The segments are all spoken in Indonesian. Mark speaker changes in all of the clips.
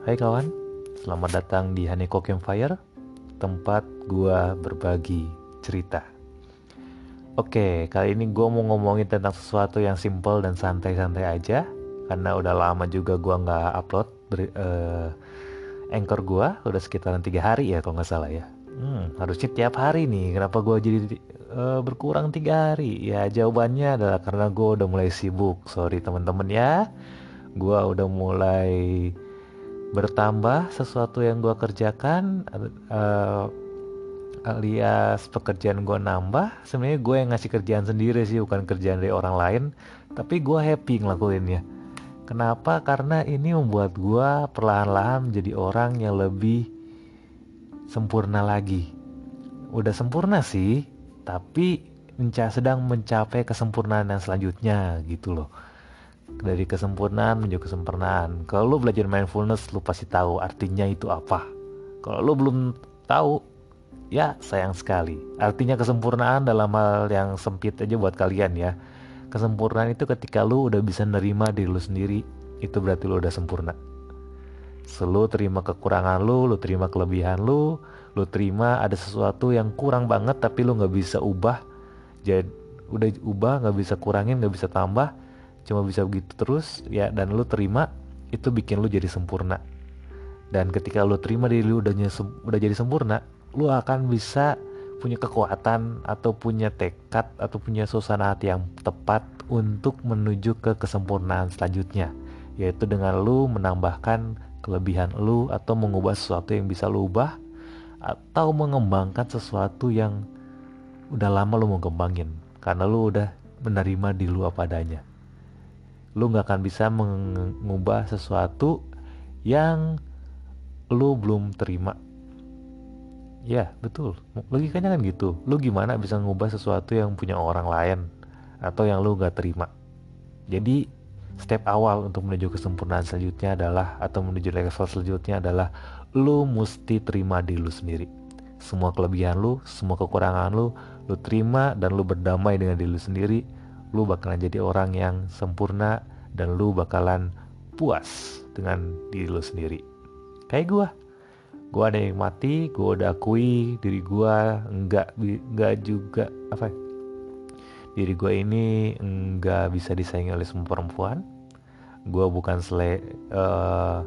Speaker 1: Hai kawan, selamat datang di Haneko Campfire, tempat gua berbagi cerita. Oke, kali ini gue mau ngomongin tentang sesuatu yang simple dan santai-santai aja, karena udah lama juga gua nggak upload ber, uh, anchor gua, udah sekitaran tiga hari ya kalau nggak salah ya. Hmm, harusnya tiap hari nih, kenapa gua jadi uh, berkurang tiga hari? Ya jawabannya adalah karena gue udah mulai sibuk. Sorry teman-teman ya, gue udah mulai bertambah sesuatu yang gue kerjakan uh, alias pekerjaan gue nambah sebenarnya gue yang ngasih kerjaan sendiri sih bukan kerjaan dari orang lain tapi gue happy ngelakuinnya. Kenapa? Karena ini membuat gue perlahan-lahan menjadi orang yang lebih sempurna lagi. Udah sempurna sih tapi menca sedang mencapai kesempurnaan yang selanjutnya gitu loh dari kesempurnaan menuju kesempurnaan. Kalau lu belajar mindfulness, lu pasti tahu artinya itu apa. Kalau lu belum tahu, ya sayang sekali. Artinya kesempurnaan dalam hal yang sempit aja buat kalian ya. Kesempurnaan itu ketika lu udah bisa nerima diri lu sendiri, itu berarti lu udah sempurna. Selalu terima kekurangan lu, lu terima kelebihan lu, lu terima ada sesuatu yang kurang banget tapi lu nggak bisa ubah. Jadi udah ubah nggak bisa kurangin nggak bisa tambah cuma bisa begitu terus ya dan lu terima itu bikin lu jadi sempurna. Dan ketika lu terima diri lu udah, udah jadi sempurna lu akan bisa punya kekuatan atau punya tekad atau punya suasana hati yang tepat untuk menuju ke kesempurnaan selanjutnya. Yaitu dengan lu menambahkan kelebihan lu atau mengubah sesuatu yang bisa lu ubah atau mengembangkan sesuatu yang udah lama lu mau kembangin karena lu udah menerima di lu apa adanya lu nggak akan bisa mengubah sesuatu yang lu belum terima. Ya betul. Logikanya kan gitu. Lu gimana bisa mengubah sesuatu yang punya orang lain atau yang lu nggak terima? Jadi step awal untuk menuju kesempurnaan selanjutnya adalah atau menuju level selanjutnya adalah lu mesti terima di lu sendiri. Semua kelebihan lu semua kekurangan lu lu terima dan lu berdamai dengan diri lu sendiri lu bakalan jadi orang yang sempurna dan lu bakalan puas dengan diri lu sendiri. Kayak gua. Gua ada yang mati, gua udah akui diri gua enggak enggak juga apa ya? Diri gua ini enggak bisa disaingi oleh semua perempuan. Gua bukan sele uh,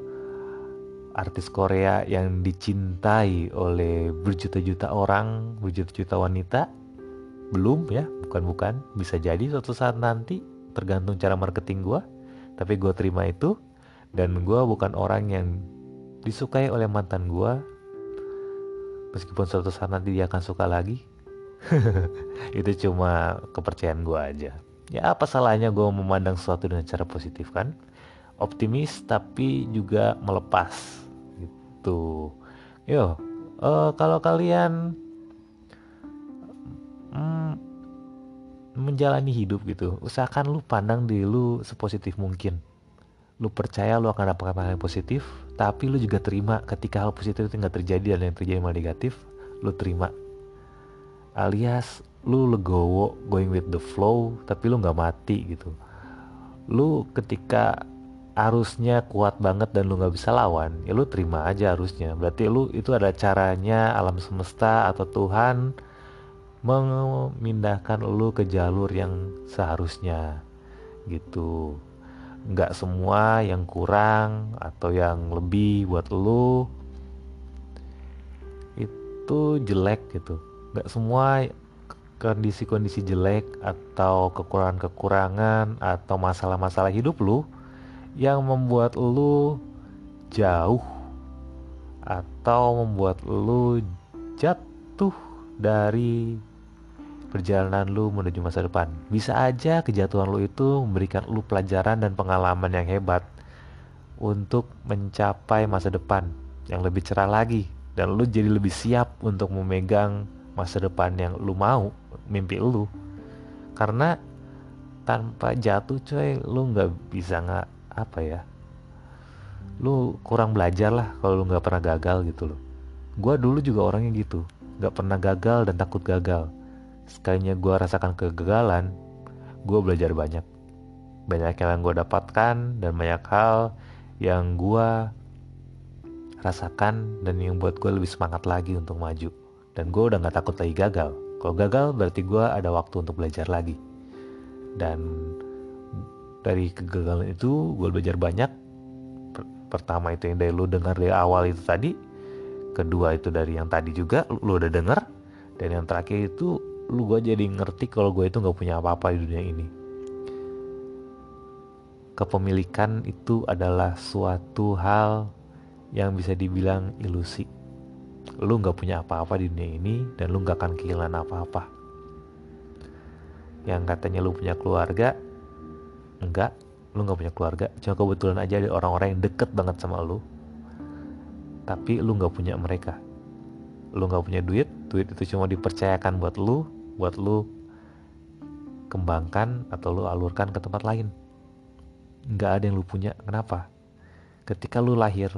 Speaker 1: artis Korea yang dicintai oleh berjuta-juta orang, berjuta-juta wanita. Belum ya, bukan-bukan bisa jadi suatu saat nanti tergantung cara marketing gue tapi gue terima itu dan gue bukan orang yang disukai oleh mantan gue meskipun suatu saat nanti dia akan suka lagi. Itu cuma kepercayaan gue aja. Ya apa salahnya gue memandang sesuatu dengan cara positif kan? Optimis tapi juga melepas. Gitu. Yo uh, kalau kalian hmm, menjalani hidup gitu. Usahakan lu pandang diri lu sepositif mungkin. Lu percaya lu akan dapatkan hal yang positif tapi lu juga terima ketika hal positif itu nggak terjadi dan yang terjadi malah negatif lu terima. Alias lu legowo going with the flow tapi lu nggak mati gitu. Lu ketika arusnya kuat banget dan lu nggak bisa lawan ya lu terima aja arusnya. Berarti lu itu ada caranya alam semesta atau Tuhan memindahkan lu ke jalur yang seharusnya gitu. Nggak semua yang kurang atau yang lebih buat lu itu jelek gitu. Nggak semua kondisi-kondisi jelek atau kekurangan-kekurangan atau masalah-masalah hidup lu yang membuat lu jauh atau membuat lu jatuh dari perjalanan lu menuju masa depan. Bisa aja kejatuhan lu itu memberikan lu pelajaran dan pengalaman yang hebat untuk mencapai masa depan yang lebih cerah lagi dan lu jadi lebih siap untuk memegang masa depan yang lu mau, mimpi lu. Karena tanpa jatuh coy lu nggak bisa nggak apa ya lu kurang belajar lah kalau lu nggak pernah gagal gitu loh Gua dulu juga orangnya gitu nggak pernah gagal dan takut gagal sekalinya gue rasakan kegagalan gue belajar banyak. Banyak yang gue dapatkan dan banyak hal yang gue rasakan dan yang buat gue lebih semangat lagi untuk maju. Dan gue udah gak takut lagi gagal. Kalau gagal berarti gue ada waktu untuk belajar lagi. Dan dari kegagalan itu gue belajar banyak. Pertama itu yang dari lu dengar dari awal itu tadi kedua itu dari yang tadi juga lu udah denger dan yang terakhir itu lu gue jadi ngerti kalau gue itu nggak punya apa-apa di dunia ini. Kepemilikan itu adalah suatu hal yang bisa dibilang ilusi. Lu nggak punya apa-apa di dunia ini dan lu nggak akan kehilangan apa-apa. Yang katanya lu punya keluarga enggak lu nggak punya keluarga cuma kebetulan aja ada orang-orang yang deket banget sama lu. Tapi lu nggak punya mereka lu nggak punya duit duit itu cuma dipercayakan buat lu buat lu kembangkan atau lu alurkan ke tempat lain. Nggak ada yang lu punya. Kenapa? Ketika lu lahir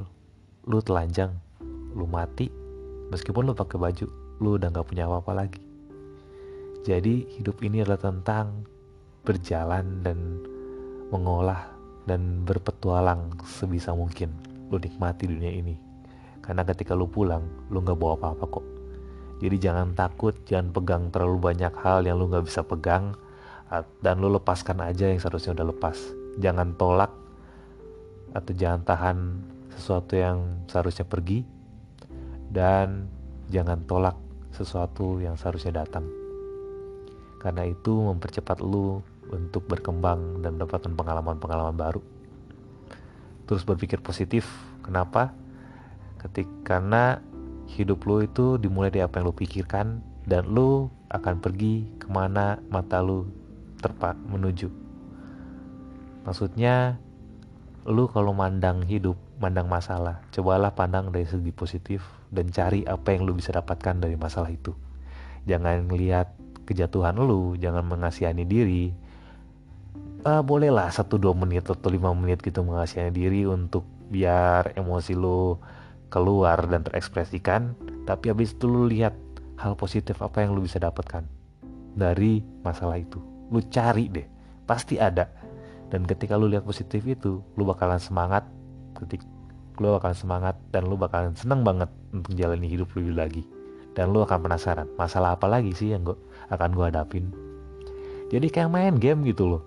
Speaker 1: lu telanjang lu mati meskipun lu pakai baju lu udah nggak punya apa-apa lagi. Jadi hidup ini adalah tentang berjalan dan mengolah dan berpetualang sebisa mungkin lu nikmati dunia ini karena ketika lu pulang lu nggak bawa apa-apa kok jadi jangan takut jangan pegang terlalu banyak hal yang lu nggak bisa pegang dan lu lepaskan aja yang seharusnya udah lepas jangan tolak atau jangan tahan sesuatu yang seharusnya pergi dan jangan tolak sesuatu yang seharusnya datang karena itu mempercepat lu untuk berkembang dan mendapatkan pengalaman-pengalaman baru. Terus berpikir positif. Kenapa? Ketika karena hidup lo itu dimulai dari apa yang lo pikirkan dan lo akan pergi ke mana mata lo terpak menuju. Maksudnya lu kalau mandang hidup, mandang masalah, cobalah pandang dari segi positif dan cari apa yang lu bisa dapatkan dari masalah itu. Jangan lihat kejatuhan lu, jangan mengasihani diri, uh, bolehlah satu dua menit atau lima menit gitu mengasihani diri untuk biar emosi lo keluar dan terekspresikan tapi habis itu lu lihat hal positif apa yang lu bisa dapatkan dari masalah itu. Lu cari deh pasti ada. Dan ketika lu lihat positif itu lu bakalan semangat ketik lu bakalan semangat dan lu bakalan seneng banget untuk jalani hidup lebih lagi. Dan lu akan penasaran masalah apa lagi sih yang gua akan gua hadapin? Jadi kayak main game gitu loh.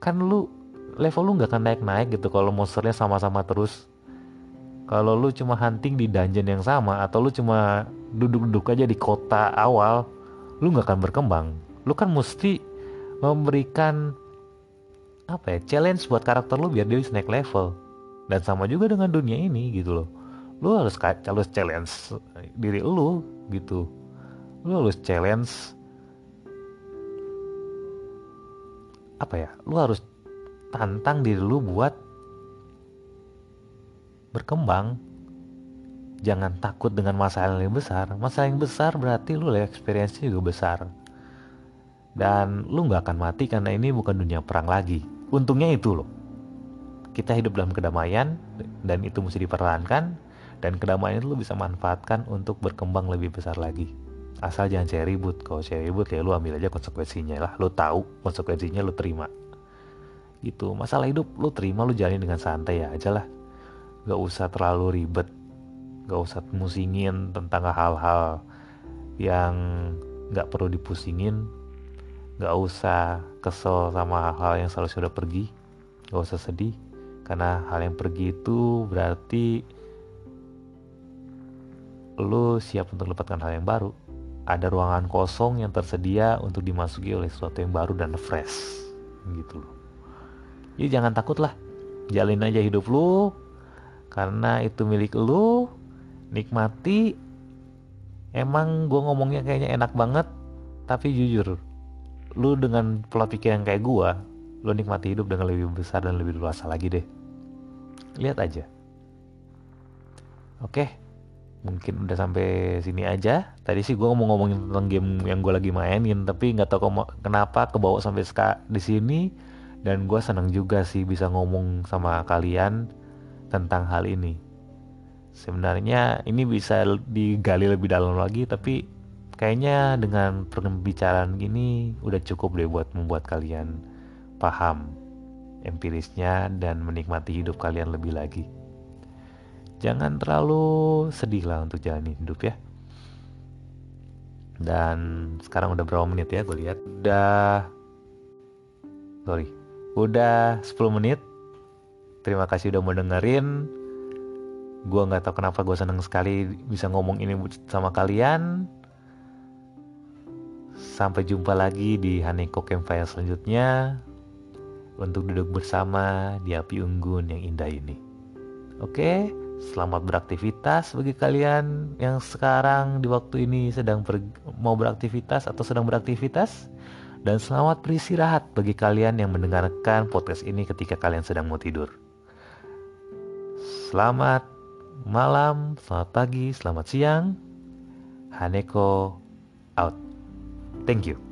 Speaker 1: Kan lu level lu nggak akan naik-naik gitu kalau monsternya sama-sama terus kalau lu cuma hunting di dungeon yang sama atau lu cuma duduk-duduk aja di kota awal lu nggak akan berkembang. Lu kan mesti memberikan apa ya challenge buat karakter lu biar dia bisa naik level. Dan sama juga dengan dunia ini gitu loh. Lu harus harus challenge diri lu gitu. Lu harus challenge apa ya lu harus tantang diri lu buat berkembang. Jangan takut dengan masalah yang besar. Masalah yang besar berarti lu lihat experience juga besar. Dan lu nggak akan mati karena ini bukan dunia perang lagi. Untungnya itu loh. Kita hidup dalam kedamaian dan itu mesti dipertahankan dan kedamaian itu lu bisa manfaatkan untuk berkembang lebih besar lagi. Asal jangan cari ribut. Kalau cari ribut ya lu ambil aja konsekuensinya lah. Lu tahu konsekuensinya lu terima. Gitu. Masalah hidup lu terima lu jalani dengan santai ya aja lah gak usah terlalu ribet. Gak usah musingin tentang hal-hal yang gak perlu dipusingin. Gak usah kesel sama hal yang selalu sudah pergi. Gak usah sedih karena hal yang pergi itu berarti lu siap untuk mendapatkan hal yang baru. Ada ruangan kosong yang tersedia untuk dimasuki oleh sesuatu yang baru dan fresh. Gitu loh. Jadi jangan takut lah. Jalin aja hidup lu karena itu milik lu nikmati. Emang gue ngomongnya kayaknya enak banget tapi jujur lu dengan pola pikir yang kayak gue lu nikmati hidup dengan lebih besar dan lebih luas lagi deh. Lihat aja. Oke mungkin udah sampai sini aja. Tadi sih gue mau ngomongin tentang game yang gue lagi mainin tapi nggak tahu kenapa kebawa sampai di sini. Dan gue senang juga sih bisa ngomong sama kalian tentang hal ini. Sebenarnya ini bisa digali lebih dalam lagi tapi kayaknya dengan pembicaraan ini udah cukup deh buat membuat kalian paham empirisnya dan menikmati hidup kalian lebih lagi. Jangan terlalu sedih lah untuk jalani hidup ya. Dan sekarang udah berapa menit ya gue lihat? Udah sorry udah 10 menit terima kasih udah mau dengerin. Gue nggak tahu kenapa gue seneng sekali bisa ngomong ini sama kalian. Sampai jumpa lagi di Haneko Campfire selanjutnya. Untuk duduk bersama di api unggun yang indah ini. Oke selamat beraktivitas bagi kalian yang sekarang di waktu ini sedang ber, mau beraktivitas atau sedang beraktivitas. Dan selamat beristirahat bagi kalian yang mendengarkan podcast ini ketika kalian sedang mau tidur. Selamat malam, selamat pagi, selamat siang. Haneko out. Thank you.